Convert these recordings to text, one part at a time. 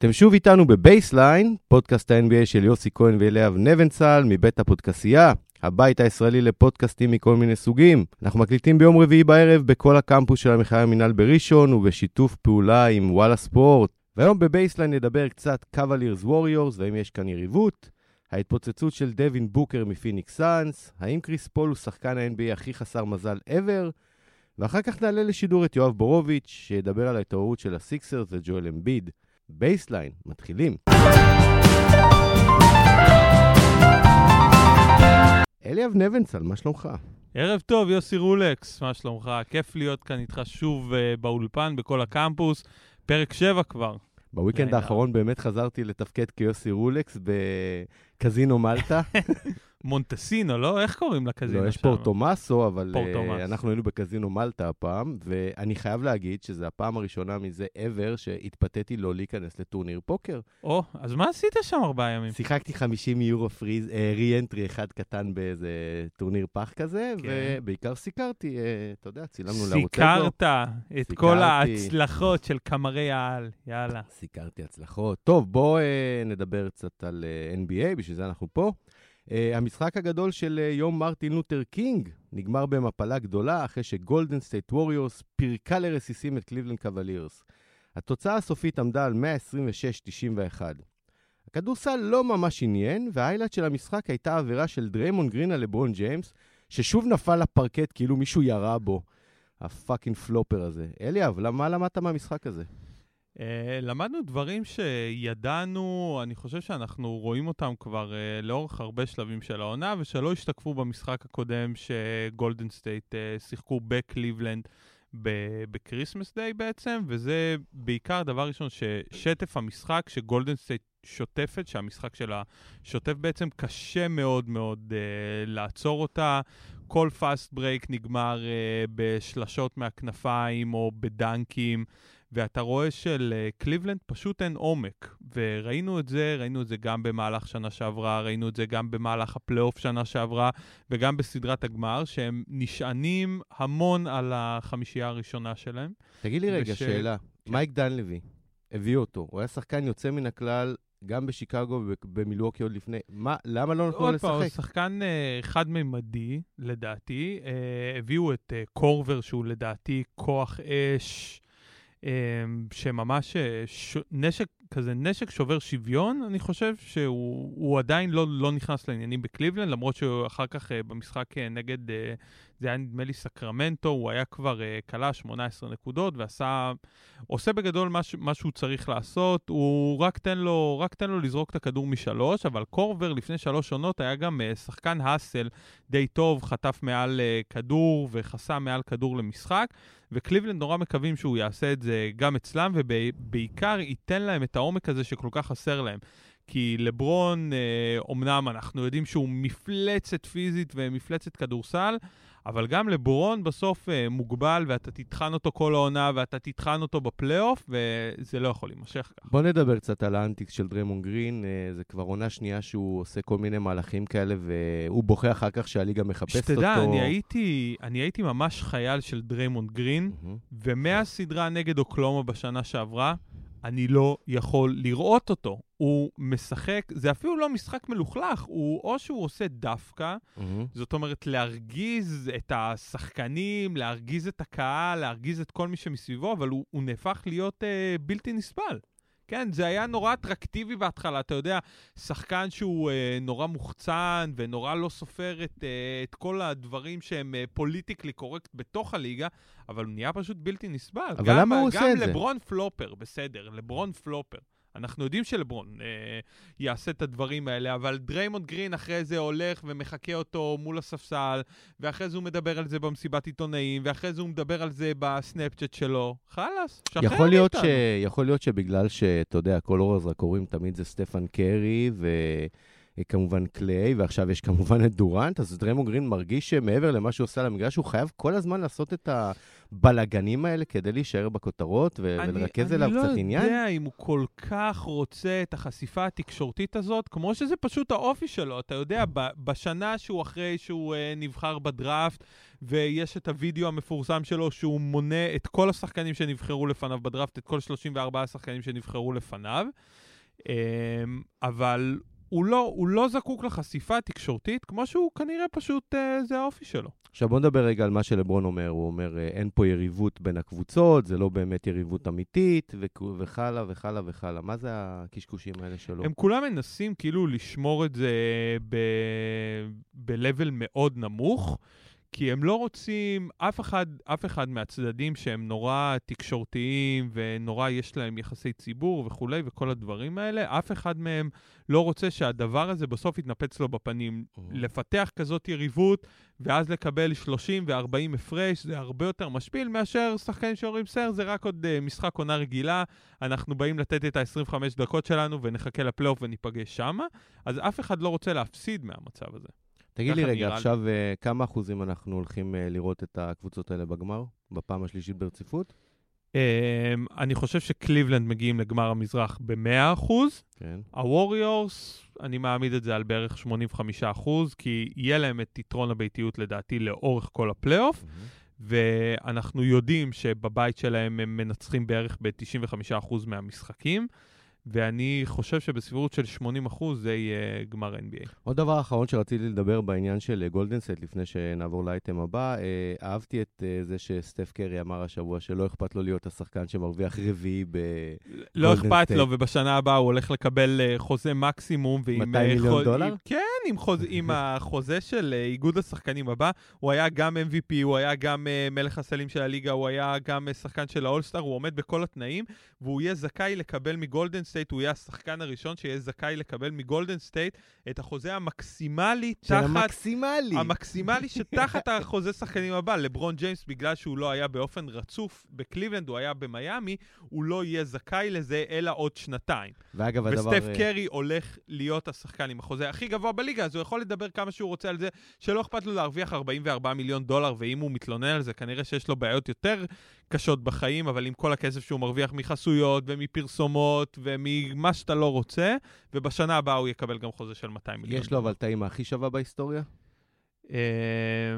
אתם שוב איתנו בבייסליין, פודקאסט ה-NBA של יוסי כהן ואליאב נבנצל מבית הפודקסייה, הבית הישראלי לפודקאסטים מכל מיני סוגים. אנחנו מקליטים ביום רביעי בערב בכל הקמפוס של המכללה למינהל בראשון ובשיתוף פעולה עם וואלה ספורט. והיום בבייסליין נדבר קצת קאבלירס ווריורס והאם יש כאן יריבות, ההתפוצצות של דווין בוקר מפיניקס סאנס, האם קריס פול הוא שחקן ה-NBA הכי חסר מזל ever, ואחר כך נעלה לשידור את יואב בורוביץ', שידבר על ההתעוררות של הסיקסרס וג'ואל אמביד. בייסליין, מתחילים. אליאב נבנצל, מה שלומך? ערב טוב, יוסי רולקס, מה שלומך? כיף להיות כאן איתך שוב uh, באולפן, בכל הקמפוס. פרק 7 כבר. בוויקנד האחרון באמת חזרתי לתפקד כיוסי רולקס בקזינו מלטה. מונטסינו, לא? איך קוראים לקזינו לא, יש שם? פורטומאסו, אבל פורטומאסו. uh, אנחנו היינו בקזינו מלטה הפעם, ואני חייב להגיד שזו הפעם הראשונה מזה ever שהתפתיתי לא להיכנס לטורניר פוקר. או, אז מה עשית שם ארבעה ימים? שיחקתי 50 יורו freeze, re-entry אחד קטן באיזה טורניר פח כזה, כן. ובעיקר סיקרתי, uh, אתה יודע, צילמנו לערוץ אגו. סיקרת את כל. ההצלחות של קמרי העל, יאללה. סיקרתי הצלחות. טוב, בואו uh, נדבר קצת על uh, NBA, בשביל זה אנחנו פה. Uh, המשחק הגדול של uh, יום מרטין לותר קינג נגמר במפלה גדולה אחרי שגולדן סטייט ווריורס פירקה לרסיסים את קליבלנד קוולירס. התוצאה הסופית עמדה על 126-91. הכדורסל לא ממש עניין, וה highlight של המשחק הייתה עבירה של דריימון גרין על לברון ג'יימס, ששוב נפל לפרקט כאילו מישהו ירה בו. ה fucking flopper הזה. אליאב, מה למדת מהמשחק הזה? Uh, למדנו דברים שידענו, אני חושב שאנחנו רואים אותם כבר uh, לאורך הרבה שלבים של העונה, ושלא השתקפו במשחק הקודם שגולדן סטייט uh, שיחקו בקליבלנד ב Christmas Day בעצם, וזה בעיקר דבר ראשון ששטף המשחק שגולדן סטייט שוטפת, שהמשחק שלה שוטף בעצם, קשה מאוד מאוד אה, לעצור אותה. כל fast break נגמר אה, בשלשות מהכנפיים או בדנקים. ואתה רואה שלקליבלנד פשוט אין עומק. וראינו את זה, ראינו את זה גם במהלך שנה שעברה, ראינו את זה גם במהלך הפלייאוף שנה שעברה, וגם בסדרת הגמר, שהם נשענים המון על החמישייה הראשונה שלהם. תגיד לי רגע, וש- שאלה. כן. מייק דנלוי, הביאו אותו. הוא היה שחקן יוצא מן הכלל, גם בשיקגו ובמילווקי עוד לפני. מה, למה לא נתנו לו עוד פעם, הוא לשחק? שחקן אה, חד-ממדי, לדעתי. אה, הביאו את אה, קורבר, שהוא לדעתי כוח אש. אה, שממש אה, ש... נשק כזה, נשק שובר שוויון, אני חושב שהוא הוא עדיין לא, לא נכנס לעניינים בקליבלנד, למרות שהוא אחר כך אה, במשחק אה, נגד, זה היה נדמה לי סקרמנטו, הוא היה כבר אה, כלה 18 נקודות ועשה, עושה בגדול מה, ש- מה שהוא צריך לעשות, הוא רק תן, לו, רק תן לו לזרוק את הכדור משלוש, אבל קורבר לפני שלוש עונות היה גם אה, שחקן האסל די טוב, חטף מעל אה, כדור וחסם מעל כדור למשחק. וקליבלנד נורא מקווים שהוא יעשה את זה גם אצלם, ובעיקר ייתן להם את העומק הזה שכל כך חסר להם. כי לברון, אומנם אנחנו יודעים שהוא מפלצת פיזית ומפלצת כדורסל, אבל גם לברון בסוף אה, מוגבל, ואתה תטחן אותו כל העונה, ואתה תטחן אותו בפלייאוף, וזה לא יכול להימשך ככה. בוא נדבר קצת על ה antics של דריימונד גרין. אה, זה כבר עונה שנייה שהוא עושה כל מיני מהלכים כאלה, והוא בוכה אחר כך שהליגה מחפשת אותו. שתדע, אני הייתי, אני הייתי ממש חייל של דריימונד גרין, מהמם. ומהסדרה נגד אוקלהומה בשנה שעברה, אני לא יכול לראות אותו. הוא משחק, זה אפילו לא משחק מלוכלך, הוא או שהוא עושה דווקא, מהמם. זאת אומרת להרגיז את השחקנים, להרגיז את הקהל, להרגיז את כל מי שמסביבו, אבל הוא, הוא נהפך להיות אה, בלתי נסבל. כן, זה היה נורא אטרקטיבי בהתחלה, אתה יודע, שחקן שהוא אה, נורא מוחצן ונורא לא סופר את, אה, את כל הדברים שהם אה, פוליטיקלי קורקט בתוך הליגה, אבל הוא נהיה פשוט בלתי נסבל. אבל גם, למה הוא עושה את גם זה? לברון flopper, בסדר, לברון flopper. אנחנו יודעים שלברון אה, יעשה את הדברים האלה, אבל דריימונד גרין אחרי זה הולך ומחקה אותו מול הספסל, ואחרי זה הוא מדבר על זה במסיבת עיתונאים, ואחרי זה הוא מדבר על זה בסנאפצ'אט שלו. חלאס, שחרר יכול להיות, ש... מאיתנו. יכול להיות שבגלל שאתה יודע, כל אור הזרקורים תמיד זה סטפן קרי, וכמובן קליי, ועכשיו יש כמובן את דורנט, אז דריימונד גרין מרגיש שמעבר למה שהוא עושה על המגרש, הוא חייב כל הזמן לעשות את הבלגנים האלה כדי להישאר בכותרות ו- אני- ולרכז אליו קצת אני עניין? לא יודע אם הוא כל כך רוצה את החשיפה התקשורתית הזאת, כמו שזה פשוט האופי שלו. אתה יודע, בשנה שהוא אחרי שהוא uh, נבחר בדראפט, ויש את הוידאו המפורסם שלו שהוא מונה את כל השחקנים שנבחרו לפניו בדראפט, את כל 34 השחקנים שנבחרו לפניו. Um, אבל הוא לא, הוא לא זקוק לחשיפה התקשורתית, כמו שהוא כנראה פשוט, uh, זה האופי שלו. עכשיו בוא נדבר רגע על מה שלברון אומר. הוא אומר, אה, אין פה יריבות בין הקבוצות, זה לא באמת יריבות אמיתית, וכ- וחלה וחלה וחלה. מה זה הקשקושים האלה שלו? הם כולם מנסים כאילו לשמור את זה ב-level מאוד נמוך, כי הם לא רוצים, אף אחד, אף אחד מהצדדים שהם נורא תקשורתיים ונורא יש להם יחסי ציבור וכולי וכל הדברים האלה, אף אחד מהם לא רוצה שהדבר הזה בסוף יתנפץ לו בפנים. לפתח כזאת יריבות ואז לקבל 30 ו-40 הפרש, זה הרבה יותר משפיל מאשר שחקנים שאומרים, בסדר, זה רק עוד uh, משחק עונה רגילה, אנחנו באים לתת את ה-25 דקות שלנו ונחכה לפלייאוף וניפגש שמה, אז אף אחד לא רוצה להפסיד מהמצב הזה. תגיד לי רגע, נראה לי. עכשיו אה, כמה אחוזים אנחנו הולכים אה, לראות את הקבוצות האלה בגמר? בפעם השלישית ברציפות? Um, אני חושב שקליבלנד מגיעים לגמר המזרח ב-100%, כן. הווריורס, אני מעמיד את זה על בערך 85%, כי יהיה להם את יתרון הביתיות לדעתי לאורך כל הפלייאוף. ואנחנו יודעים שבבית שלהם הם מנצחים בערך ב-95% מהמשחקים, ואני חושב שבסבירות של 80% זה יהיה גמר NBA. עוד דבר אחרון שרציתי לדבר בעניין של גולדן סטייט, לפני שנעבור לאייטם הבא, אה, אהבתי את אה, זה שסטף קרי אמר השבוע שלא אכפת לו להיות השחקן שמרוויח רביעי ב... לא אכפת לו. ובשנה הבאה הוא הולך לקבל אה, חוזה מקסימום. ועם, 200 אה, מיליון דולר? כן, עם, חוז, עם החוזה של אה, איגוד השחקנים הבא. הוא היה גם MVP, הוא היה גם אה, מלך הסלים של הליגה, הוא היה גם אה, שחקן של האולסטאר, הוא עומד בכל התנאים, והוא יהיה זכאי לקבל מגולדן סטייט, הוא יהיה השחקן הראשון שיהיה זכאי לקבל מגולדן סטייט את החוזה המקסימלי של תחת... המקסימלי. המקסימלי שתחת החוזה שחקנים הבא, לברון ג'יימס, בגלל שהוא לא היה באופן רצוף בקליבלנד, הוא היה במיאמי, הוא לא יהיה זכאי לזה אלא עוד שנתיים. ואגב, הדבר... וסטף קרי הולך להיות השחקן עם החוזה הכי גבוה בליגה, אז הוא יכול לדבר כמה שהוא רוצה על זה, שלא אכפת לו להרוויח 44 מיליון דולר, ואם הוא מתלונן על זה, כנראה שיש לו בעיות יותר קשות בחיים, אבל עם כל הכסף שהוא מרוויח מחסויות ומפרסומות וממה שאתה לא רוצה, ובשנה הבאה הוא יקבל גם חוזה של 200 מיליון. יש לו אבל את האמא הכי שווה בהיסטוריה? אמ,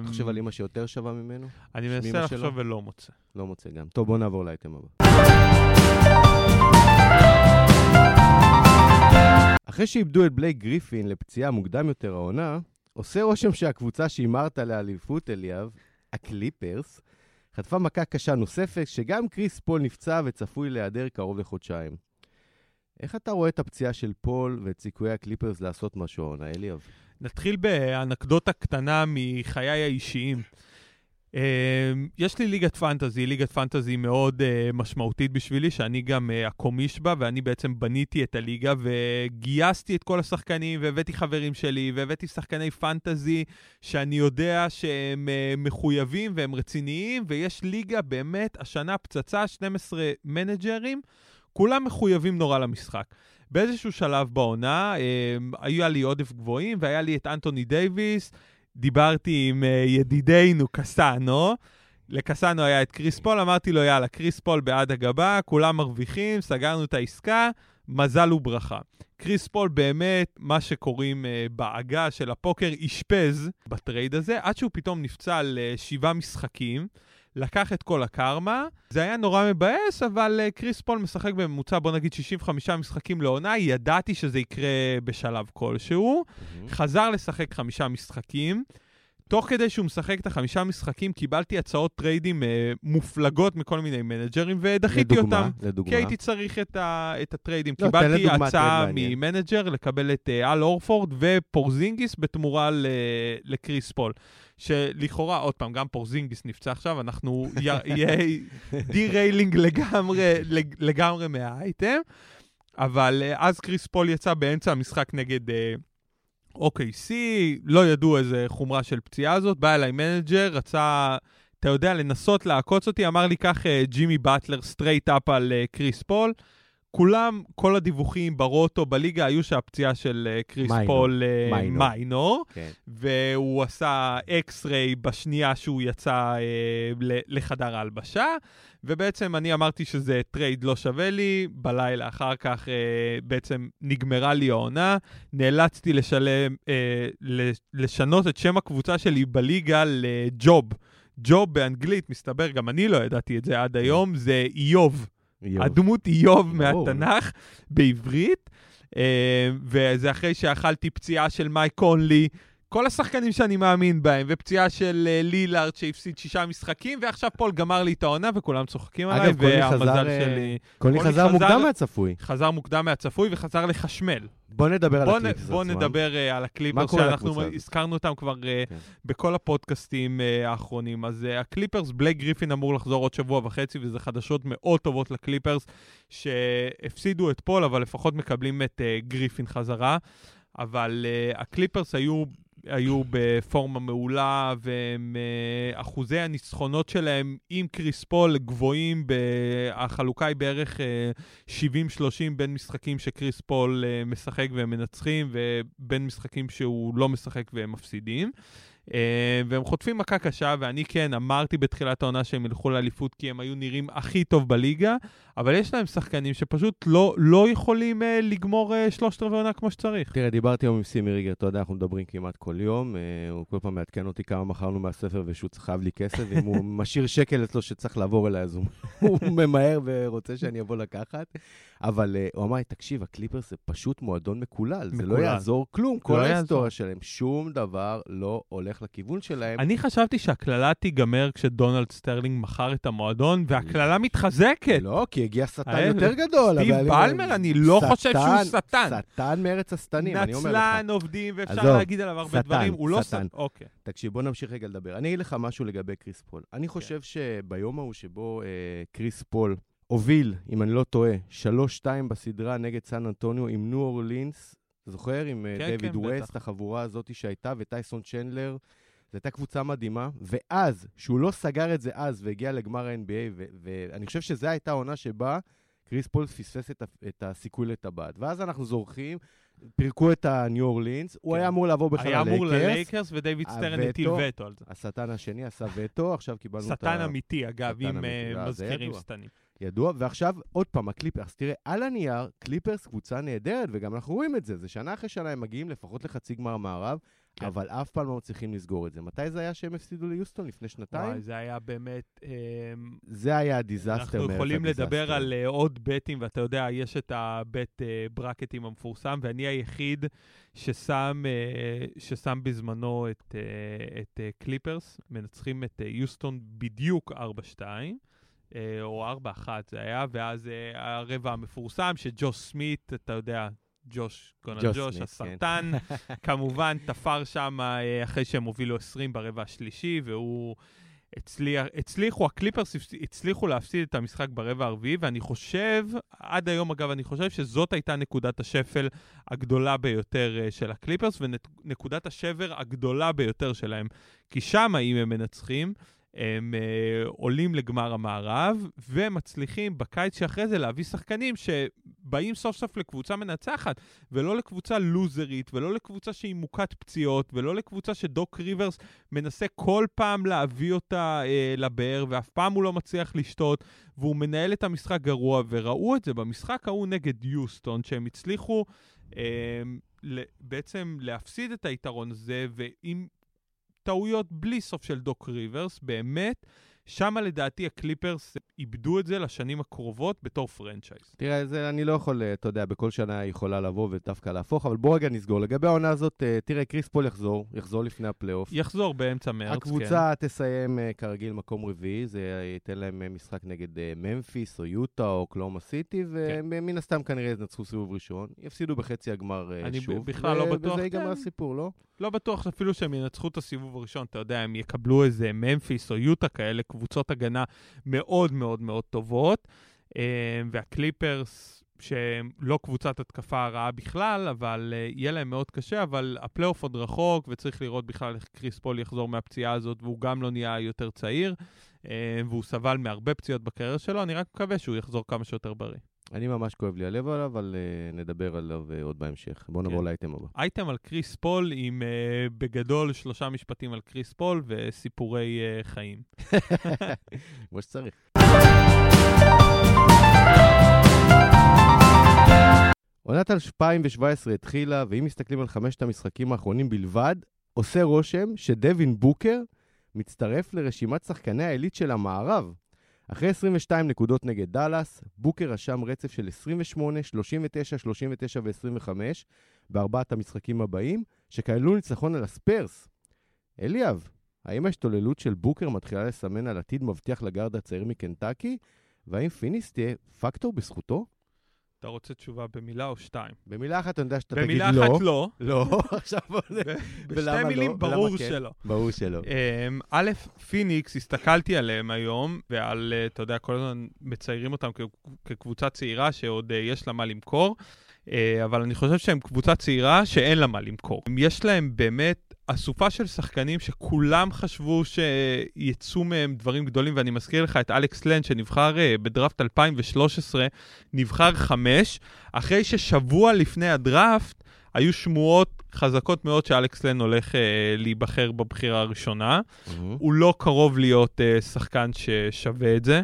אתה חושב על אמא שיותר שווה ממנו? אני מנסה לחשוב? ולא מוצא. לא מוצא גם. טוב, בוא נעבור לאייטם הבא. אחרי שאיבדו את בלייק גריפין לפציעה מוקדם יותר העונה, עושה רושם שהקבוצה שהימרת לאליפות, אליאב, הקליפרס, חטפה מכה קשה נוספת, שגם קריס פול נפצע וצפוי להיעדר קרוב לחודשיים. איך אתה רואה את הפציעה של פול ואת סיכויי הקליפרס לעשות משהו העונה, אליאב? נתחיל באנקדוטה קטנה מחיי האישיים. Uh, יש לי ליגת פנטזי, ליגת פנטזי מאוד uh, משמעותית בשבילי, שאני גם uh, הקומיש בה, ואני בעצם בניתי את הליגה וגייסתי את כל השחקנים, והבאתי חברים שלי, והבאתי שחקני פנטזי שאני יודע שהם uh, מחויבים והם רציניים, ויש ליגה באמת, השנה פצצה, 12 מנג'רים, כולם מחויבים נורא למשחק. באיזשהו שלב בעונה, אה, היה לי עודף גבוהים, והיה לי את אנטוני דייוויס, דיברתי עם אה, ידידנו קסאנו, לקסאנו היה את קריס פול, אמרתי לו, יאללה, קריס פול בעד הגבוה, כולם מרוויחים, סגרנו את העסקה, מזל וברכה. קריס פול באמת, מה שקוראים אה, בעגה של הפוקר, אשפז בטרייד הזה, עד שהוא פתאום נפצע על אה, שבעה משחקים. לקח את כל הקרמה, זה היה נורא מבאס, אבל אה, קריס פול משחק בממוצע, בוא נגיד 65 משחקים לעונה, ידעתי שזה יקרה בשלב כלשהו. חזר לשחק חמישה משחקים. תוך כדי שהוא משחק את החמישה משחקים, קיבלתי הצעות טריידים אה, מופלגות מכל מיני מנג'רים, ודחיתי לדוגמה, אותם. לדוגמה. כי הייתי צריך את, ה, את הטריידים. לא, קיבלתי הצעה. ממנג'ר לקבל את אה, אל אורפורד ופורזינגיס בתמורה ל, לקריס פול. שלכאורה, עוד פעם, גם פורזינגיס נפצע עכשיו, אנחנו יהיה derailing לגמרי, לג- לגמרי מהאייטם. אבל אה, אז קריס פול יצא באמצע המשחק נגד אה, OKC, לא ידעו איזה חומרה של פציעה הזאת, בא אליי מנג'ר, רצה, אתה יודע, לנסות לעקוץ אותי, אמר לי, קח אה, ג'ימי באטלר straight up על אה, קריס פול. כולם, כל הדיווחים ב Roto, בליגה, היו שהפציעה של אה, קריס minor. פול אה, minor. minor, כן. והוא עשה X-ray בשנייה שהוא יצא אה, לחדר ההלבשה, ובעצם אני אמרתי שזה טרייד לא שווה לי, בלילה אחר כך אה, בעצם נגמרה לי העונה, נאלצתי לשלם, אה, לשנות את שם הקבוצה שלי בליגה ל Job. Job באנגלית, מסתבר, גם אני לא ידעתי את זה עד היום, זה איוב. איוב. הדמות איוב. מהתנ"ך בעברית, אה, וזה אחרי שאכלתי פציעה של מייק קונלי, כל השחקנים שאני מאמין בהם, ופציעה של אה, לילארד שהפסיד שישה משחקים, ועכשיו פול גמר לי את העונה וכולם צוחקים עליי, אגב, קונלי חזר, והמזל אה, שלי קונלי קונלי חזר מוקדם מהצפוי. חזר מוקדם מהצפוי וחזר לחשמל. בוא נדבר על בוא, נ, הקליפרס בוא עצמם. נדבר אה, על הקליפרס, שאנחנו? הזכרנו אותם כבר אה, כן. בכל הפודקאסטים אה, האחרונים. אז אה, הקליפרס, בלייק גריפין אמור לחזור עוד שבוע וחצי, וזה חדשות מאוד טובות לקליפרס, שהפסידו את פול, אבל לפחות מקבלים את אה, גריפין חזרה. אבל אה, הקליפרס היו... היו בפורמה מעולה, ואחוזי הניצחונות שלהם עם קריס פול גבוהים, החלוקה היא בערך אה, 70-30 בין משחקים שקריס פול אה, משחק והם מנצחים, ובין משחקים שהוא לא משחק והם מפסידים. אה, והם חוטפים מכה קשה, ואני כן אמרתי בתחילת העונה שהם ילכו לאליפות כי הם היו נראים הכי טוב בליגה, אבל יש להם שחקנים שפשוט לא, לא יכולים אה, לגמור אה, שלושת רבעי עונה כמו שצריך. תראה, דיברתי היום עם סימי ריגר, אתה יודע, אנחנו מדברים כמעט כל יום, אה, הוא כל פעם מעדכן אותי כמה מכרנו מהספר ושהוא צריך חייב לי כסף, ואם הוא משאיר שקל אצלו שצריך לעבור אליי, אז הוא, הוא ממהר ורוצה שאני אבוא לקחת. אבל אה, הוא אמר לי, תקשיב, הקליפרס זה פשוט מועדון מקולל, זה לא מקולל. יעזור כלום, כל לא ההיסטוריה יעזור. שלהם, שום דבר לא הולך לכיוון שלהם. אני חשבתי שהקללה תיגמר כשדונלד סטרלינג מכר את המועדון, והקללה מתחזקת. לא, כי הגיע שטן אה, יותר גדול. סטיב בלמר, אני לא חושב שהוא שטן. שטן מארץ השטנים, אני אומר לך. נצלן, עובדים, ואפשר להגיד עליו הרבה דברים. הוא לא שטן. שטן. אוקיי. תקשיב, בוא נמשיך רגע לדבר. אני אגיד לך משהו לגבי קריס פול. אני כן. חושב שביום ההוא שבו אה, קריס פול הוביל, אם אני לא טועה, 3-2 בסדרה נגד סן אנטוניו עם ניו אורלינס, זוכר? עם אה, כן, דיוויד כן, ווסט, בטח. החבורה הזאת שהייתה, וטייסון צ'נדלר. זו הייתה קבוצה מדהימה, ואז, שהוא לא סגר את זה אז והגיע לגמר ה-NBA, ו- ואני חושב שזו הייתה העונה שבה קריס פול פספס את, ה- את הסיכוי לטבעת. ואז אנחנו זוכרים, פירקו את הניו אורלינס, הוא כן. היה אמור לעבור בכלל היה אמור ללייקרס. ללייקרס, ודייוויד סטרן הווטו. הטיל וטו על זה. השטן השני עשה וטו, עכשיו קיבלנו את ה... שטן אמיתי, אגב, אם אה, אה, מזכירים. שטנים. ידוע, ועכשיו עוד פעם, הקליפרס, תראה, על הנייר, קליפרס קבוצה נהדרת, וגם אנחנו רואים את זה, זה שנה אחרי שנה הם מגיעים לפחות לחצי גמר מערב, כן. אבל אף פעם לא מצליחים לסגור את זה. מתי זה היה שהם הפסידו ליוסטון? לפני שנתיים? וואי, זה היה באמת... אה, זה היה ה disaster אנחנו יכולים. לדבר על אה, עוד bet ים, ואתה יודע, יש את ה bet אה, bracket ים המפורסם, ואני היחיד ששם, אה, ששם בזמנו את, אה, את אה, קליפרס, מנצחים את אה, יוסטון בדיוק 4-2. אה, או 4-1 זה היה, ואז אה, הרבע המפורסם שג'וש סמית, אתה יודע, ג'וש, קונל ג'וש ג'וש, הסרטן, כמובן תפר שם אה, אחרי שהם הובילו 20 ברבע השלישי, והוא הצליח, הצליחו, הקליפרס הצליחו להפסיד את המשחק ברבע הרביעי, ואני חושב, עד היום אגב, אני חושב שזאת הייתה נקודת השפל הגדולה ביותר של הקליפרס, ונקודת השבר הגדולה ביותר שלהם. כי שם, אם הם מנצחים, הם uh, עולים לגמר המערב, ומצליחים בקיץ שאחרי זה להביא שחקנים שבאים סוף סוף לקבוצה מנצחת, ולא לקבוצה לוזרית, ולא לקבוצה שהיא מוכת פציעות, ולא לקבוצה שדוק ריברס מנסה כל פעם להביא אותה uh, לבאר, ואף פעם הוא לא מצליח לשתות, והוא מנהל את המשחק גרוע, וראו את זה במשחק ההוא נגד יוסטון, שהם הצליחו ל- בעצם להפסיד את היתרון הזה, ועם טעויות בלי סוף של דוק ריברס, באמת, שמה לדעתי הקליפרס איבדו את זה לשנים הקרובות בתור franchise. תראה, זה, אני לא יכול, אה, אתה יודע, בכל שנה היא יכולה לבוא ודווקא להפוך, אבל בוא רגע נסגור. לגבי העונה הזאת, אה, תראה, קריס פול יחזור, יחזור לפני הפלייאוף. יחזור באמצע מרץ, כן. הקבוצה תסיים אה, כרגיל מקום רביעי, זה ייתן להם משחק נגד ממפיס או יוטה או אוקלהומה סיטי, ומן הסתם כנראה ינצחו סיבוב ראשון. יפסידו בחצי הגמר אני שוב. בכלל לא בטוח, וזה ייגמר כן. הסיפור, לא? לא בטוח אפילו שהם ינצחו את הסיבוב הראשון, אתה יודע, הם יקבלו איזה ממפיס או יוטה כאלה, קבוצות הגנה מאוד מאוד מאוד טובות, אה, והקליפרס, שהם לא קבוצת התקפה רעה בכלל, אבל אה, יהיה להם מאוד קשה, אבל הפלייאוף עוד רחוק, וצריך לראות בכלל איך קריס פול יחזור מהפציעה הזאת, והוא גם לא נהיה יותר צעיר, אה, והוא סבל מהרבה פציעות בקריירה שלו, אני רק מקווה שהוא יחזור כמה שיותר בריא. אני ממש כואב לי הלב עליו, אבל uh, נדבר עליו uh, עוד בהמשך. בואו נעבור כן. לאייטם הבא. אייטם על קריס פול עם uh, בגדול שלושה משפטים על קריס פול וסיפורי uh, חיים. כמו שצריך. עונת 2017 התחילה, ואם מסתכלים על חמשת המשחקים האחרונים בלבד, עושה רושם שדווין בוקר מצטרף לרשימת שחקני העילית של המערב. אחרי 22 נקודות נגד דאלאס, בוקר רשם רצף של 28, 39, 39 ו-25 בארבעת המשחקים הבאים, שכללו ניצחון על הספרס. אליאב, האם ההשתוללות של בוקר מתחילה לסמן על עתיד מבטיח לגארד הצעיר מקנטקי? והאם פיניקס תהיה פקטור בזכותו? אתה רוצה תשובה במילה או שתיים? במילה אחת אני יודע שאתה תגיד במילה לא. אחת לא, לא, עכשיו בשתי מילים לא? ברור כן? שלא. ברור שלא. אמ, א', פיניקס, הסתכלתי עליהם היום, ועל, אה, אתה יודע, כל הזמן מציירים אותם כקבוצה צעירה שעוד אה, יש לה מה למכור, אה, אבל אני חושב שהם קבוצה צעירה שאין לה מה למכור. יש להם באמת אסופה של שחקנים שכולם חשבו שיצאו מהם דברים גדולים, ואני מזכיר לך את אלכס לנד שנבחר אה, בדראפט 2013, נבחר חמש, אחרי ששבוע לפני הדראפט היו שמועות חזקות מאוד שאלכס לן הולך אה, להיבחר בבחירה הראשונה. מהמם. הוא לא קרוב להיות אה, שחקן ששווה את זה.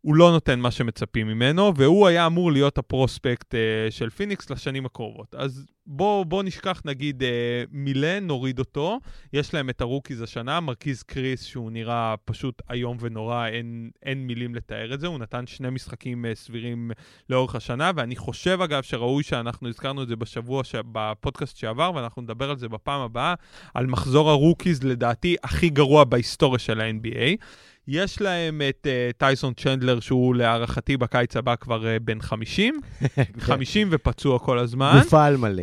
הוא לא נותן מה שמצפים ממנו, והוא היה אמור להיות ה prospect אה, של פיניקס לשנים הקרובות. אז בוא, בוא נשכח נגיד אה, מ לן, נוריד אותו. יש להם את ה rookies השנה, מרקיז קריס, שהוא נראה פשוט איום ונורא, אין, אין מילים לתאר את זה. הוא נתן שני משחקים אה, סבירים לאורך השנה, ואני חושב אגב שראוי שאנחנו הזכרנו את זה בשבוע, ש... בפודקאסט שעבר, ואנחנו נדבר על זה בפעם הבאה, על מחזור ה rookies לדעתי הכי גרוע בהיסטוריה של ה-NBA. יש להם את uh, טייסון צ'נדלר, שהוא להערכתי בקיץ הבא כבר uh, בן 50, 50 ופצוע כל הזמן. גופה על מלא.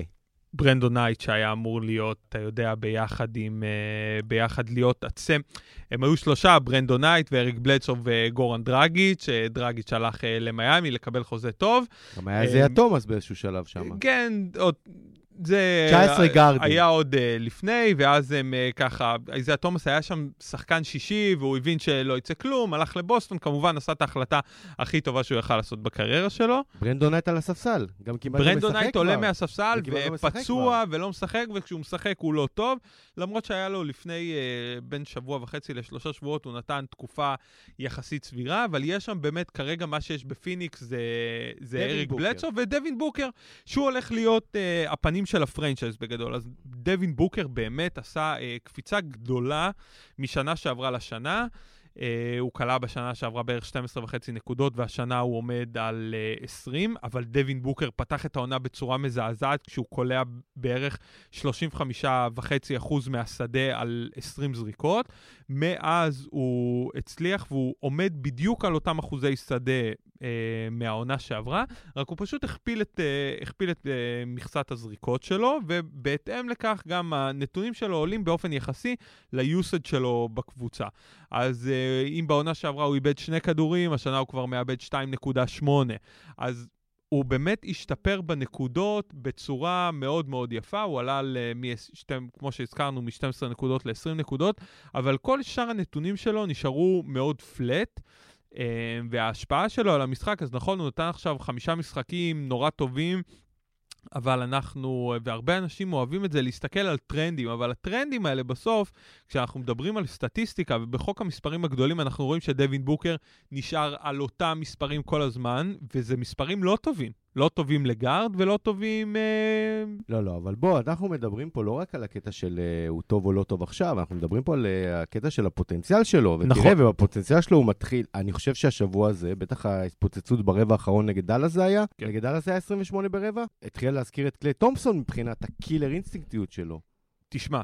ברנדון נייט שהיה אמור להיות, אתה יודע, ביחד עם, uh, ביחד להיות עצם. הם היו שלושה, ברנדון נייט ואריק בלדסו וגורן דרגיץ', דרגיץ' הלך uh, למיאמי לקבל חוזה טוב. גם היה איזייה, תומאס באיזשהו שלב שם. כן, עוד... זה 19 גארדים. היה עוד uh, לפני, ואז הם uh, ככה, איזייה תומאס היה שם שחקן שישי, והוא הבין שלא יצא כלום, הלך לבוסטון, כמובן עשה את ההחלטה הכי טובה שהוא יכל לעשות בקריירה שלו. ברנדון נייט על הספסל. גם כמעט לא ברנדון משחק נייט עולה כבר. מהספסל, וכמעט לא משחק ופצוע ולא משחק, וכשהוא משחק הוא לא טוב, למרות שהיה לו לפני uh, בין שבוע וחצי לשלושה שבועות, הוא נתן תקופה יחסית סבירה, אבל יש שם באמת, כרגע מה שיש בפיניקס זה, זה אריק. בלדסו ודווין בוקר, שהוא הולך להיות uh, הפנים של ה franchise בגדול. אז דווין בוקר באמת עשה uh, קפיצה גדולה משנה שעברה לשנה. Uh, הוא כלה בשנה שעברה בערך 12 וחצי נקודות, והשנה הוא עומד על uh, 20, אבל דווין בוקר פתח את העונה בצורה מזעזעת, כשהוא קולע בערך 35.5% מהשדה על 20 זריקות. מאז הוא הצליח והוא עומד בדיוק על אותם אחוזי שדה אה, מהעונה שעברה, רק הוא פשוט הכפיל את, אה, הכפיל את אה, מכסת הזריקות שלו, ובהתאם לכך גם הנתונים שלו עולים באופן יחסי ליוסד שלו בקבוצה. אז אה, אם בעונה שעברה הוא איבד שני כדורים, השנה הוא כבר מאבד 2.8. אז הוא באמת השתפר בנקודות בצורה מאוד מאוד יפה, הוא עלה, ל, מ- כמו שהזכרנו, מ-12 נקודות ל-20 נקודות, אבל כל שאר הנתונים שלו נשארו מאוד פלט. אה, וההשפעה שלו על המשחק, אז נכון, הוא נתן עכשיו חמישה משחקים נורא טובים, אבל אנחנו, והרבה אנשים אוהבים את זה, להסתכל על טרנדים, אבל הטרנדים האלה בסוף, כשאנחנו מדברים על סטטיסטיקה, ובחוק המספרים הגדולים אנחנו רואים שדווין בוקר נשאר על אותם מספרים כל הזמן, וזה מספרים לא טובים. לא טובים לגארד ולא טובים... אה... לא, לא, אבל בוא, אנחנו מדברים פה לא רק על הקטע של אה, הוא טוב או לא טוב עכשיו, אנחנו מדברים פה על אה, הקטע של הפוטנציאל שלו. ותראה, נכון. ובפוטנציאל שלו הוא מתחיל, אני חושב שהשבוע הזה, בטח ההתפוצצות ברבע האחרון נגד דאלאס זה היה, כן. נגד דאלאס זה היה 28 ברבע, התחיל להזכיר את קליי תומפסון מבחינת הקילר אינסטינקטיות שלו. תשמע,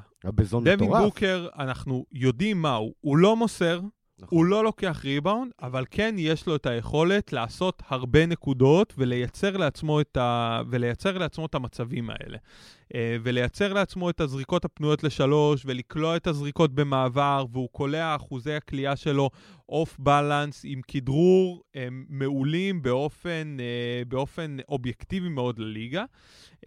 דווין. בוקר, אנחנו יודעים מה הוא. הוא לא מוסר, נכון. הוא לא לוקח ריבאונד, אבל כן יש לו את היכולת לעשות הרבה נקודות ולייצר לעצמו את, ה... ולייצר לעצמו את המצבים האלה. אה, ולייצר לעצמו את הזריקות הפנויות לשלוש, ולקלוע את הזריקות במעבר, והוא קולע אחוזי הקליעה שלו off balance עם כדרור אה, מעולים באופן, אה, באופן אובייקטיבי מאוד לליגה.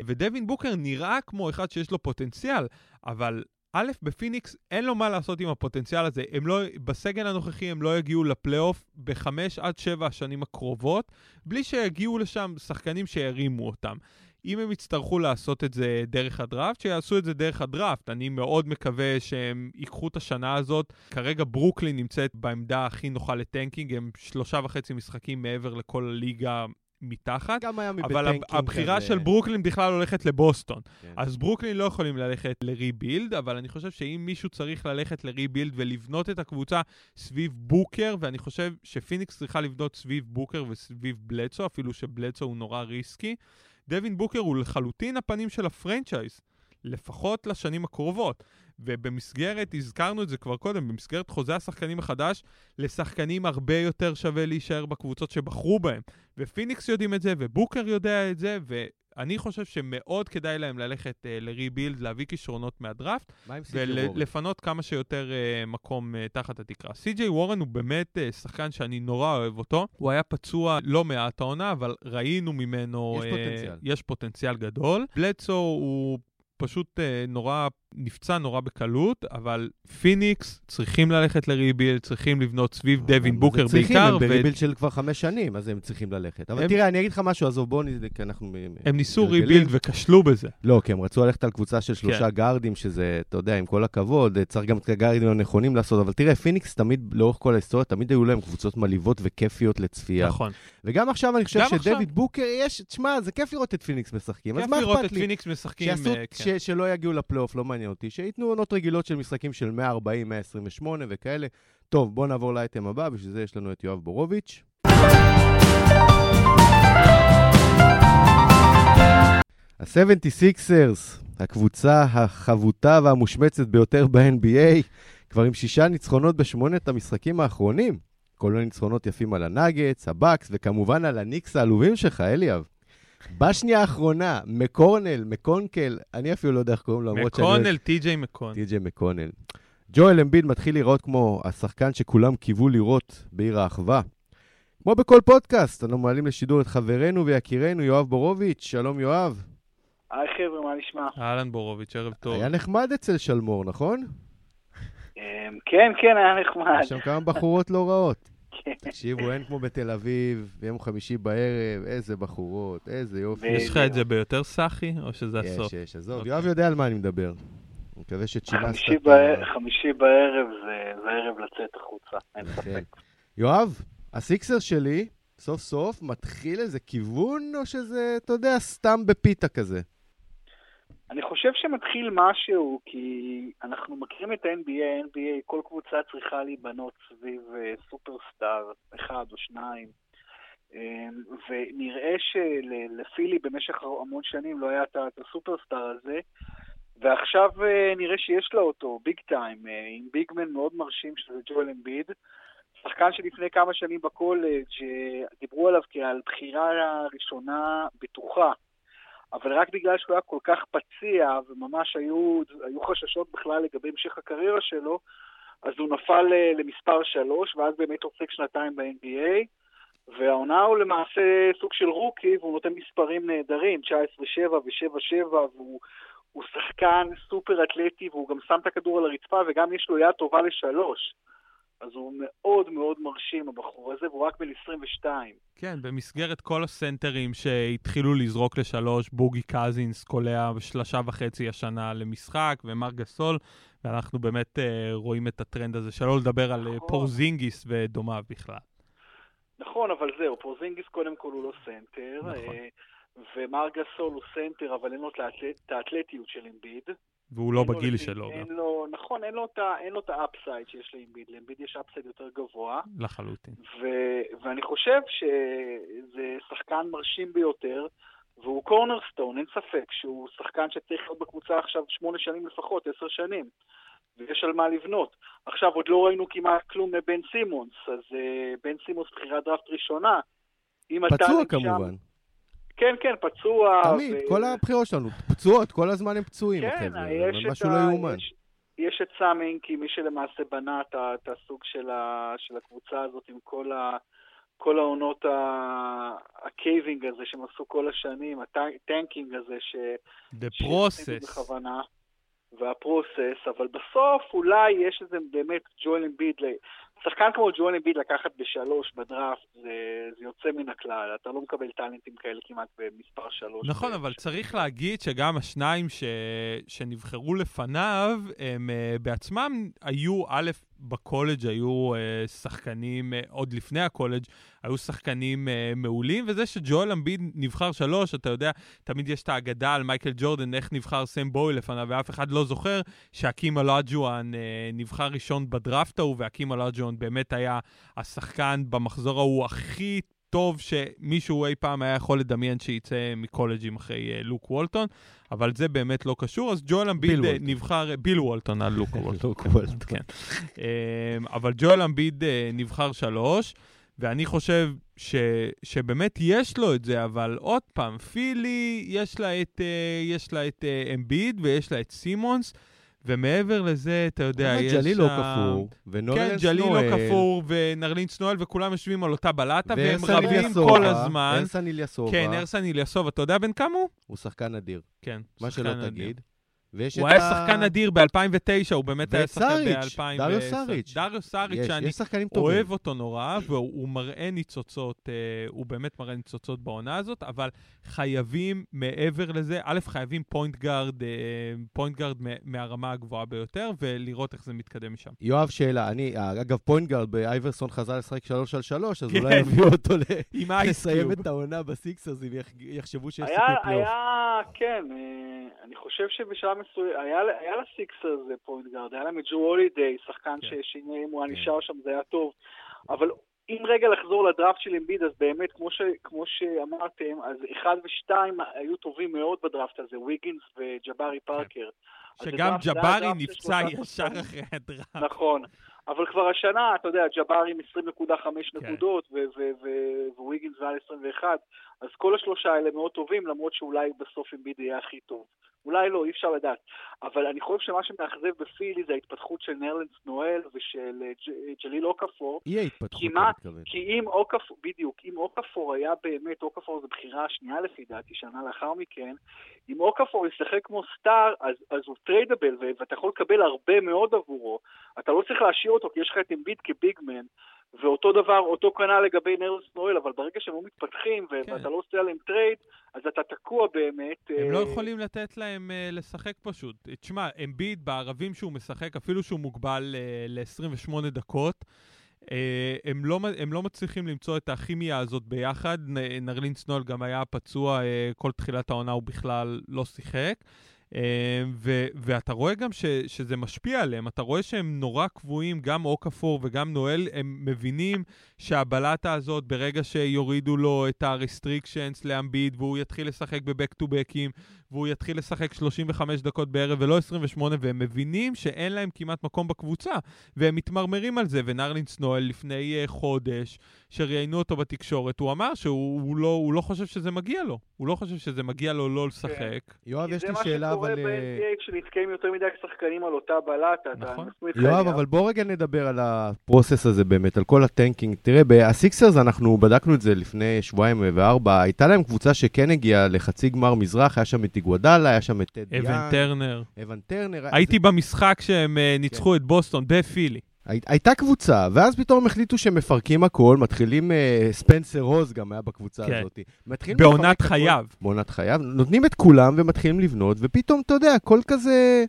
ודווין בוקר נראה כמו אחד שיש לו פוטנציאל, אבל א', בפיניקס אין לו מה לעשות עם הפוטנציאל הזה. הם לא, בסגל הנוכחי הם לא יגיעו לפלייאוף בחמש עד שבע השנים הקרובות, בלי שיגיעו לשם שחקנים שירימו אותם. אם הם יצטרכו לעשות את זה דרך הדראפט, שיעשו את זה דרך הדראפט. אני מאוד מקווה שהם ייקחו את השנה הזאת. כרגע ברוקלין נמצאת בעמדה הכי נוחה ל tanking, הם שלושה וחצי משחקים מעבר לכל הליגה מתחת. גם היה אבל כזה. הבחירה של ברוקלין בכלל הולכת לבוסטון. כן. אז ברוקלין לא יכולים ללכת ל rebuild, אבל אני חושב שאם מישהו צריך ללכת ל rebuild ולבנות את הקבוצה סביב בוקר, ואני חושב שפיניקס צריכה לבנות סביב בוקר וסביב בלדסו, אפילו שבלדסו הוא נורא ריסקי, דווין בוקר הוא לחלוטין הפנים של ה franchise, לפחות לשנים הקרובות. ובמסגרת, הזכרנו את זה כבר קודם, במסגרת חוזה השחקנים החדש, לשחקנים הרבה יותר שווה להישאר בקבוצות שבחרו בהם. ופיניקס יודעים את זה, ובוקר יודע את זה, ואני חושב שמאוד כדאי להם ללכת uh, לריבילד, להביא כישרונות מהדראפט? ולפנות כמה שיותר uh, מקום uh, תחת התקרה. סי.ג'יי וורן הוא באמת uh, שחקן שאני נורא אוהב אותו. הוא היה פצוע לא מעט העונה, אבל ראינו ממנו... יש פוטנציאל. יש פוטנציאל גדול. בלדסו הוא... פשוט uh, נורא, נפצע נורא בקלות, אבל פיניקס צריכים ללכת ל rebuild, צריכים לבנות סביב דווין אבל בוקר צריכים, בעיקר. הם ו- ב rebuild של כבר חמש שנים, אז הם צריכים ללכת. אבל הם- תראה, אני אגיד לך משהו, עזוב, בואו נ... כי אנחנו... הם ניסו. rebuild וכשלו בזה. לא, כי הם רצו ללכת על קבוצה של שלושה כן. גארדים, שזה, אתה יודע, עם כל הכבוד, צריך גם את הגארדים הנכונים לעשות, אבל תראה, פיניקס תמיד, לאורך כל ההיסטוריה, תמיד היו להם קבוצות מלהיבות וכיפיות לצפייה. נכון. וגם עכשיו אני חושב. שדווין בוקר, יש, תשמע, זה כיף לראות את פיניקס משחקים, אז כיף מה לראות אכפת את לי? פיניקס משחקים. אה, ש. שלא יגיעו לפלייאוף, לא מעניין אותי. שייתנו עונות רגילות של משחקים של 140, 128 וכאלה. טוב, בואו נעבור לאייטם הבא, בשביל זה יש לנו את יואב בורוביץ'. ה-76ers, הקבוצה החבוטה והמושמצת ביותר ב-NBA, כבר עם שישה ניצחונות בשמונת המשחקים האחרונים. כולל ניצחונות יפים על הנאגטס, הבאקס, וכמובן על הניקס העלובים שלך, אליאב. בשנייה האחרונה, מקורנל, מקונקל, אני אפילו לא יודע איך קוראים לו, למרות שאני מקונל, טי.ג'יי מקונל. טי.ג'יי מקונל. ג'ואל אמביד מתחיל להיראות כמו השחקן שכולם קיוו לראות בעיר האחווה. כמו בכל פודקאסט, אנו מעלים לשידור את חברנו ויקירנו יואב בורוביץ', שלום יואב. היי חבר'ה, מה נשמע? אהלן בורוביץ', ערב טוב. היה נחמד אצל שלמור, נכון? אמ, כן, כן, היה נחמד. יש שם כמה בחורות לא רעות. תקשיבו, אין כמו בתל אביב, ביום חמישי בערב, איזה בחורות, איזה יופי. יש לך את זה ביותר סאחי, או שזה הסוף? יש, יש, עזוב, אוקיי. יואב יודע על מה אני מדבר. אני מקווה שצ'ינסת... חמישי את ה- חמישי בערב זה זה ערב לצאת החוצה, אין. ספק. יואב, הסיקסר שלי, סוף סוף, מתחיל איזה כיוון, או שזה, אתה יודע, סתם בפיתה כזה? אני חושב שמתחיל משהו, כי אנחנו מכירים את ה-NBA, NBA, כל קבוצה צריכה להיבנות סביב אה, סופרסטאר, אחד או שניים. אמ, ונראה שלפילי במשך המון שנים לא היה את הסופרסטאר הזה, ועכשיו אה, נראה שיש לה אותו, ביג טיים, אה, עם ביגמן מאוד מרשים שזה ג'ואל אמביד. שחקן שלפני כמה שנים בקולג' דיברו עליו כעל בחירה ראשונה בטוחה. אבל רק בגלל שהוא היה כל כך פציע, וממש היו, היו חששות בכלל לגבי המשך הקריירה שלו, אז הוא נפל אה, למספר שלוש, ואז באמת עוסק שנתיים ב-NBA, והעונה הוא למעשה סוג של רוקי, והוא נותן מספרים נהדרים, 19-7 ו-7-7, והוא הוא שחקן סופר אתלטי, והוא גם שם את הכדור על הרצפה, וגם יש לו יד טובה לשלוש. אז הוא מאוד מאוד מרשים, הבחור הזה, והוא רק בן 22. כן, במסגרת כל הסנטרים שהתחילו לזרוק לשלוש, בוגי קזינס קולע שלושה וחצי השנה למשחק, ומר גסול, ואנחנו באמת אה, רואים את הטרנד הזה, שלא לדבר על אה, נכון. פורזינגיס ודומיו בכלל. נכון, אבל זהו, פורזינגיס קודם כל הוא לא סנטר, נכון. אה, ומר גסול הוא סנטר, אבל אין לו את האתלטיות של אמביד. והוא לא בגיל לפי- שלו אין גם, לו, נכון, אין לו את ה upside שיש לאמביד, לאמביד יש upside יותר גבוה, לחלוטין. ו- ואני חושב שזה שחקן מרשים ביותר, והוא cornerstone, אין ספק שהוא שחקן שצריך להיות בקבוצה עכשיו שמונה שנים לפחות, עשר שנים. ויש על מה לבנות. עכשיו, עוד לא ראינו כמעט כלום מבן סימונס, אז uh, בן סימונס בחירת דראפט ראשונה. אם אתה פצוע שם- כמובן. כן, כן, פצוע. תמיד, כל הבחירות שלנו פצועות, כל הזמן הם פצועים, כן, החבר'ה. יש זה את משהו ה- לא יאומן. יש- יש את סם הינקי, מי שלמעשה בנה את הסוג של ה- של הקבוצה הזאת עם כל ה... כל העונות ה- הקייבינג הזה שהם עשו כל השנים, ה tanking הזה ש... The process. בכוונה. והפרוסס, אבל בסוף אולי יש איזה באמת ג'ואל אמביד, שחקן כמו ג'ואל אמביד לקחת בשלוש בדראפט, זה, זה יוצא מן הכלל, אתה לא מקבל טאלנטים כאלה כמעט במספר שלוש. נכון, ב- אבל ש... צריך להגיד שגם השניים ש... שנבחרו לפניו, הם uh, בעצמם היו, א', בקולג' היו uh, שחקנים, uh, עוד לפני הקולג', היו שחקנים uh, מעולים, וזה שג'ואל אמביד נבחר שלוש, אתה יודע, תמיד יש את האגדה על מייקל ג'ורדן, איך נבחר סם בואי לפניו, ואף אחד לא זוכר שהאקים אולאג'ואן uh, נבחר ראשון בדראפט ההוא, והאקים אולאג'ואן באמת היה השחקן במחזור ההוא הכי טוב שמישהו אי פעם היה יכול לדמיין שייצא מקולג'ים אחרי uh, לוק וולטון, אבל זה באמת לא קשור, אז ג'ואל אמביד נבחר, ביל וולטון על לוק וולטון, כן. אבל ג'ואל אמביד נבחר שלוש. ואני חושב ש, שבאמת יש לו את זה, אבל עוד פעם, פילי, יש לה את, יש לה את אמביד ויש לה את סימונס, ומעבר לזה, אתה יודע, יש... ג'ליל לא כפור, ונורלין כן, ג'ליל לא כפור, ונרלין סנואל, וכולם יושבים על אותה בלטה, והם רבים כל הזמן. ארסן איליאסובה. כן, ארסן איליאסובה. אתה יודע בן כמה הוא? הוא שחקן אדיר. כן, מה שלא תגיד. הוא היה שחקן אדיר ב-2009, הוא באמת היה שחקן ב-2010. דריו סאריץ'. דריו סאריץ', שאני אוהב אותו נורא, והוא מראה ניצוצות, הוא באמת מראה ניצוצות בעונה הזאת, אבל חייבים מעבר לזה, א', חייבים point guard, point guard מהרמה הגבוהה ביותר, ולראות איך זה מתקדם משם. יואב, שאלה, אני, אגב, point guard באייברסון חזר לשחק 3 על 3, אז אולי יביאו אותו לסיים את העונה בסיקסרס, אם יחשבו שיש סיכוי פלייאוף. היה, כן, אני חושב שבשלב מסוים, היה, היה לסיקסרס point guard, היה להם את ג'ו הולידיי, שחקן כן. ששינה אם הוא היה נשאר שם, זה היה טוב. אבל אם רגע לחזור לדראפט של אמביד, אז באמת, כמו, ש, כמו שאמרתם, אז אחד ושתיים היו טובים מאוד בדראפט הזה, ויגינס וג'בארי פארקר. שגם ג'בארי נפצע ישר אחרי הדראפט. נכון. אבל כבר השנה, אתה יודע, ג'בארי עם 20.5 כן. נקודות, וויגינס ועל 21, אז כל השלושה האלה מאוד טובים, למרות שאולי בסוף אמביד יהיה הכי טוב. אולי לא, אי אפשר לדעת. אבל אני חושב שמה שמאכזב בפילי זה ההתפתחות של נרלנס נואל ושל ג'ליל אוקפור. אי ההתפתחות, אני מתכוון. כי אם אוקפור, בדיוק, אם אוקפור היה באמת, אוקפור זו בחירה השנייה לפי דעתי, שנה לאחר מכן, אם אוקפור ישחק כמו star, אז, אז הוא tradable, ואתה יכול לקבל הרבה מאוד עבורו. אתה לא צריך להשאיר אותו, כי יש לך את אמביד כ big man. ואותו דבר, אותו כנ"ל לגבי נרלס נואל, אבל ברגע שהם לא מתפתחים כן. ואתה לא עושה עליהם trade, אז אתה תקוע באמת. הם לא יכולים לתת להם uh, לשחק פשוט. תשמע, אמביד בערבים שהוא משחק, אפילו שהוא מוגבל uh, ל-28 דקות, uh, הם, לא, הם לא מצליחים למצוא את הכימיה הזאת ביחד. נרלין סנול גם היה פצוע uh, כל תחילת העונה, הוא בכלל לא שיחק. אמ, ו- ואתה רואה גם ש- שזה משפיע עליהם, אתה רואה שהם נורא קבועים, גם אוקפור וגם נואל, הם מבינים שהבלטה הזאת, ברגע שיורידו לו את ה-restrictions לאמביד, והוא יתחיל לשחק בבק טו בקים, והוא יתחיל לשחק 35 דקות בערב ולא 28, והם מבינים שאין להם כמעט מקום בקבוצה, והם מתמרמרים על זה. ונרלנס נואל לפני uh, חודש, שראיינו אותו בתקשורת, הוא אמר שהוא הוא לא, הוא לא חושב שזה מגיע לו. הוא לא חושב שזה מגיע לו לא לשחק. כן. יואב, יש לי שאלה, אבל... זה מה שקורה ב-NBA כשנתקעים יותר מדי שחקנים על אותה בלטה. נכון. יואב, אבל בוא רגע נדבר על ה process הזה באמת, על כל ה tanking. תראה, בסיקסרס אנחנו בדקנו את זה לפני שבועיים וארבע, הייתה להם קבוצה שכן הגיעה לחצי גמר מזרח, היה שם את איגוודאלה, היה שם את תד יאנג. אבן טרנר. אבן טרנר. הייתי במשחק שהם אה, ניצחו כן. את בוסטון בפילי. הייתה קבוצה, ואז פתאום החליטו שמפרקים הכל, מתחילים, uh, ספנסר רוז גם היה בקבוצה כן. הזאת. בעונת חייו. בעונת חייו, נותנים את כולם ומתחילים לבנות, ופתאום, אתה יודע, הכל כזה...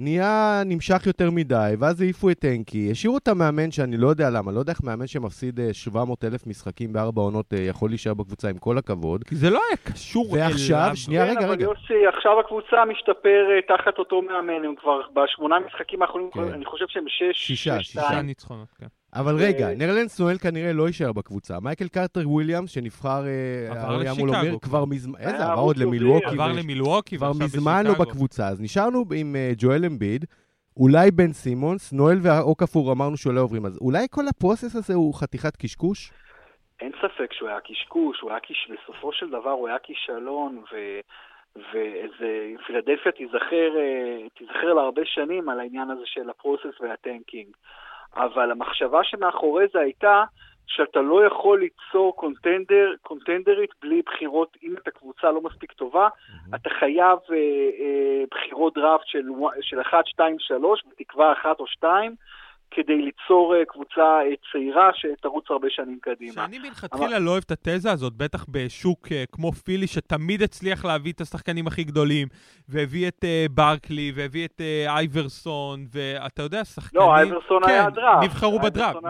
נהיה נמשך יותר מדי, ואז העיפו את טנקי, השאירו את המאמן שאני לא יודע למה, לא יודע איך מאמן שמפסיד 700 אה, אלף משחקים בארבע עונות אה, יכול להישאר בקבוצה עם כל הכבוד. כי זה לא היה קשור אליו. ועכשיו, שנייה, רגע, רגע. אבל יוסי, עכשיו הקבוצה משתפרת תחת אותו מאמן, הם כבר בשמונה משחקים האחרונים, כן. אני חושב שהם שש, שישה, שישה ניצחונות, כן. אבל רגע, נרלנס נואל כנראה לא יישאר בקבוצה. מייקל קרטר וויליאמס, שנבחר, אה, עבר לשיקגו. כבר מזמן, איזה, עבר עוד למילווקי. עבר למילווקי, כבר מזמן לא בקבוצה. אז נשארנו עם ג'ואל אמביד. אולי בן סימונס, נואל ואוקפור אמרנו שהוא לא עוברים, אז אולי כל ה process הזה הוא חתיכת קשקוש? אין ספק שהוא היה קשקוש, הוא היה. בסופו של דבר הוא היה כישלון, ו... ואיזה, פילדלפיה תיזכר, תיזכר להרבה שנים על העניין הזה של הפרוסס והטנקינג. אבל המחשבה שמאחורי זה הייתה שאתה לא יכול ליצור קונטנדר, קונטנדרית בלי בחירות, אם אתה קבוצה לא מספיק טובה, Mm-hmm. אתה חייב אה, אה, בחירות דראפט של, של 1, 2, 3, בתקווה 1 או 2, כדי ליצור אה, קבוצה אה, צעירה שתרוץ הרבה שנים קדימה. שאני מלכתחילה לא אוהב את התזה הזאת, בטח בשוק אה, כמו פילי, שתמיד הצליח להביא את השחקנים הכי גדולים, והביא את ברקלי, והביא את אייברסון, ואתה יודע, שחקנים... לא, אייברסון כן, היה דראפט. נבחרו בדראפט.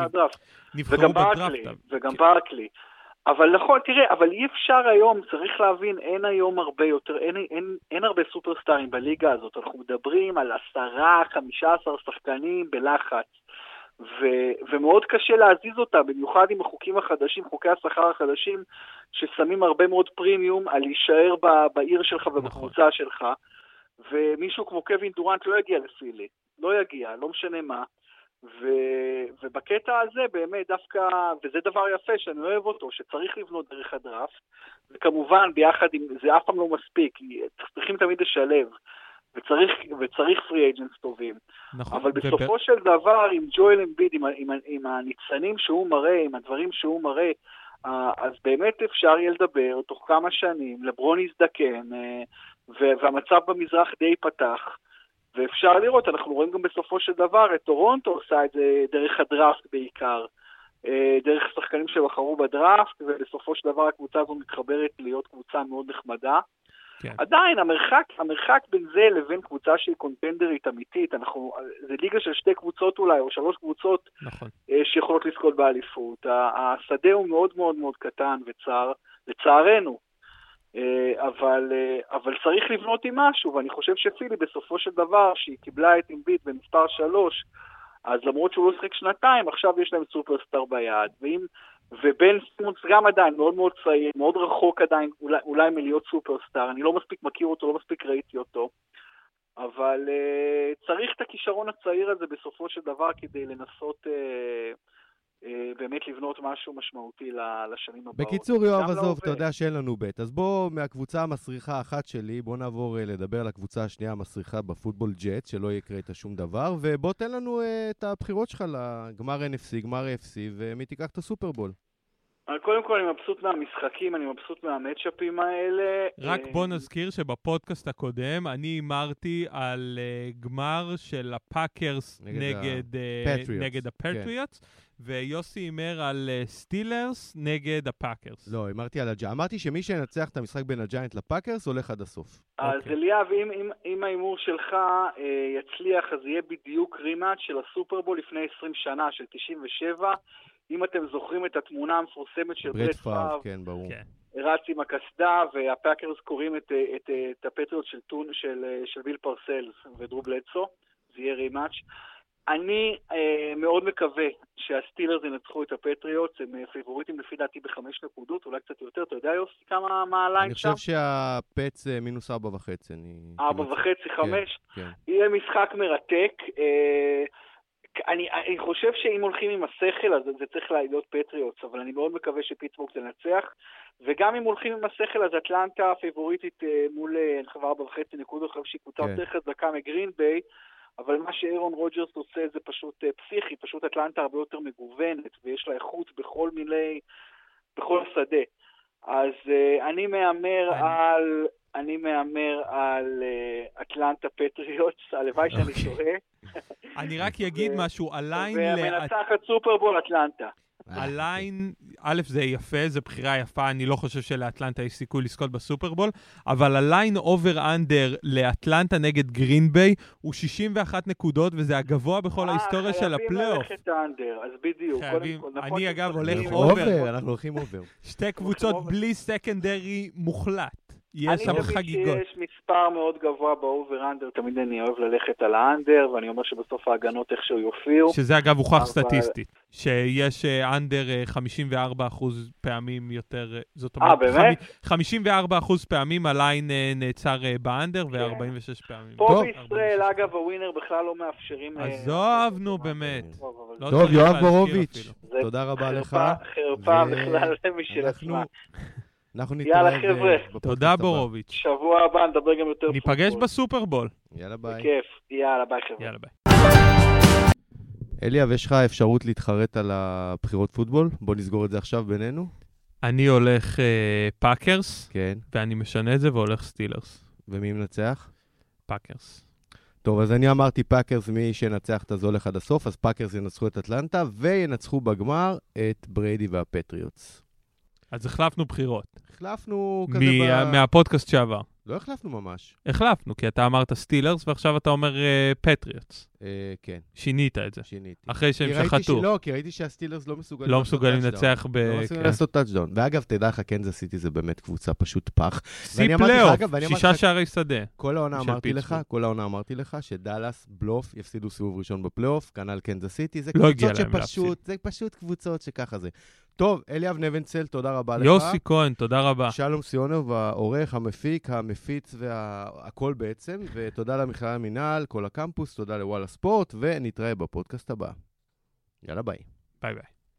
נבחרו וגם בדראפט. ברקלי, וגם כן. ברקלי. אבל נכון, תראה, אבל אי אפשר היום, צריך להבין, אין היום הרבה יותר, אין, אין, אין הרבה סופרסטארים בליגה הזאת. אנחנו מדברים על עשרה, חמישה עשר שחקנים בלחץ. ו, ומאוד קשה להזיז אותה, במיוחד עם החוקים החדשים, חוקי השכר החדשים, ששמים הרבה מאוד פרימיום על להישאר ב, בעיר שלך ובקבוצה שלך. ומישהו כמו קווין דורנט לא יגיע לפילי, לא יגיע, לא משנה מה. ו, ובקטע הזה באמת דווקא, וזה דבר יפה שאני אוהב אותו, שצריך לבנות דרך הדראפט, וכמובן ביחד עם, זה אף פעם לא מספיק, כי צריכים תמיד לשלב, וצריך, וצריך פרי אייג'נס טובים. נכון. אבל וב- בסופו של דבר, עם ג'ואל אמביד, עם, עם, עם הניצנים שהוא מראה, עם הדברים שהוא מראה, אה, אז באמת אפשר יהיה לדבר תוך כמה שנים, לברון יזדקן, אה, והמצב במזרח די ייפתח. ואפשר לראות, אנחנו רואים גם בסופו של דבר את טורונטו עושה את זה דרך הדראפט בעיקר, אה, דרך שחקנים שבחרו בדראפט, ובסופו של דבר הקבוצה הזו מתחברת להיות קבוצה מאוד נחמדה. כן. עדיין, המרחק, המרחק בין זה לבין קבוצה שהיא קונטנדרית אמיתית, אנחנו, זה ליגה של שתי קבוצות אולי, או שלוש קבוצות נכון. אה, שיכולות לזכות באליפות. השדה הוא מאוד מאוד מאוד קטן וצר, לצערנו. אה, אבל, אה, אבל צריך לבנות עם משהו, ואני חושב שפילי בסופו של דבר, שהיא קיבלה את אימביט במספר שלוש, אז למרות שהוא לא שיחק שנתיים, עכשיו יש להם סופרסטאר ביד, ואם, ובן סימונס גם עדיין מאוד מאוד צעיר, מאוד רחוק עדיין אולי, אולי מלהיות סופרסטאר, אני לא מספיק מכיר אותו, לא מספיק ראיתי אותו, אבל uh, צריך את הכישרון הצעיר הזה בסופו של דבר כדי לנסות uh, באמת לבנות משהו משמעותי לשנים הבאות. בקיצור, יואב, גם עזוב. אתה יודע שאין לנו בית. אז בוא, מהקבוצה המסריחה האחת שלי, בוא נעבור אה, לדבר על הקבוצה השנייה המסריחה בפוטבול ג'ט, שלא יקרה איתה שום דבר, ובוא תן לנו אה, את הבחירות שלך לגמר NFC, גמר AFC, ומי תיקח את הסופרבול. קודם כל אני מבסוט מהמשחקים, אני מבסוט מהמצ'אפים האלה. רק אה, בוא נזכיר שבפודקאסט הקודם אני הימרתי על uh, גמר של הפאקרס נגד נגד, אה, נגד הפטריוטס, ויוסי הימר על אה, סטילרס נגד הפאקרס. לא, אמרתי על הג'יינט. אמרתי שמי שינצח את המשחק בין הג'יינט לפאקרס הולך עד הסוף. אז אוקיי. אליאב, אם, אם, אם ההימור שלך אה, יצליח, אז יהיה בדיוק rematch של הסופרבול לפני 20 שנה, של 97. אם אתם זוכרים את התמונה המפורסמת של ברט פארב, כן, ברור. כן. רץ עם הקסדה, והפאקרס קורעים את, את, את הפטריוט של, טון, של, של ביל פרסלס ודרו בלדסו, זה יהיה rematch. אני אה, מאוד מקווה שהסטילרס ינצחו את הפטריוטס, הם אה, פיבוריטים לפי דעתי בחמש נקודות, אולי קצת יותר. אתה יודע, יוסי, כמה מה ה line אני שם? חושב שהפאטס אה, מינוס ארבע וחצי. אני... ארבע וחצי, חמש. כן. יהיה משחק מרתק. אה, אני, אני חושב שאם הולכים עם השכל, אז זה צריך להיות פטריוטס, אבל אני מאוד מקווה שפיטסבורג תנצח. וגם אם הולכים עם השכל, אז אטלנטה פיבוריטית אה, מול, אה, אני חושב, ארבע וחצי נקודות, חושב שהיא קבוצה כן. יותר חזקה מגרין ביי, אבל מה שאירון רוג'רס עושה זה פשוט אה, פסיכי, פשוט אטלנטה הרבה יותר מגוונת, ויש לה איכות בכל מיני, בכל שדה. אז אני מהמר על... אני מהמר על אטלנטה פטריוטס, הלוואי שאני אוקיי. טועה. אני רק אגיד משהו, ה line ומנצחת סופרבול אטלנטה. אה, ה line, א', זה יפה, זו בחירה יפה, אני לא חושב שלאטלנטה יש סיכוי לזכות בסופרבול, אבל ה line over under לאטלנטה נגד גרין ביי הוא 61 נקודות, וזה הגבוה בכל אה, ההיסטוריה של חייבים הפלייאוף. ללכת under, אז בדיוק. חייבים. כל, אני, נכון אגב, הולך over. אנחנו הולכים over. שתי קבוצות. בלי secondary מוחלט. יש שם אני חגיגות. תמיד כשיש מספר מאוד גבוה ב over under, תמיד אני אוהב ללכת על ה under, ואני אומר שבסוף ההגנות איכשהו יופיעו. שזה אגב הוכח אבל- סטטיסטית, שיש אה, under 54% פעמים יותר, אה, זאת אה, אומרת, באמת? חמ- 54% פעמים ה line אה, נעצר אה, ב under ו-46 פעמים. פה טוב. בישראל, אגב, הווינר בכלל לא מאפשרים... אה, עזוב, נו, באמת. טוב, לא יואב בורוביץ', תודה רבה לך. חרפה, חרפה ו- בכלל משל עצמה. אנחנו יאללה, נתראה ב- חבר'ה. תודה. בורוביץ'. שבוע הבא נדבר גם יותר ניפגש פוטבול. בסופרבול. יאללה ביי. בכיף. יאללה, ביי חבר'ה. יאללה ביי. אליאב, יש לך אפשרות להתחרט על הבחירות פוטבול? בוא נסגור את זה עכשיו בינינו. אני הולך אה, פאקרס, כן. ואני משנה את זה והולך סטילרס. ומי מנצח? פאקרס. טוב, אז אני אמרתי פאקרס, מי שינצח את זה הולך עד הסוף, אז פאקרס ינצחו את אטלנטה, וינצחו בגמר את בריידי והפטריוטס. אז החלפנו בחירות. החלפנו כזה מה- ב... מהפודקאסט שעבר. לא החלפנו ממש. החלפנו, כי אתה אמרת סטילרס, ועכשיו אתה אומר פטריוטס. אה, כן, שינית את זה. שיניתי. אחרי שהם שחטו. ש- לא, כי ראיתי שהסטילרס לא מסוגלים לא מסוגלים. לנצח ב... לא מסוגלים כן. לעשות טאצ'דאון. ואגב, תדע לך, קנזס סיטי זה באמת קבוצה פשוט פח. שיא לך, פלייאוף, שישה לך- שערי שדה. כל העונה אמרתי לך, פיטסבורג. כל העונה אמרתי לך, שדאלאס, בלוף, יפסידו סיבוב ראשון בפלייאוף, כנ"ל קנזס סיטי, זה לא קבוצות שפשוט, זה פשוט קבוצות שככה זה. טוב, אליאב נבנצל, תודה רבה לך. יוסי כהן, תודה רבה. שלום סיונוב, העורך, המפיק, המפיץ והכל בעצם, ותודה למכללה המינהל, כל הקמפוס, תודה לוואלה ספורט, ונתראה בפודקאסט הבא. יאללה ביי. ביי ביי.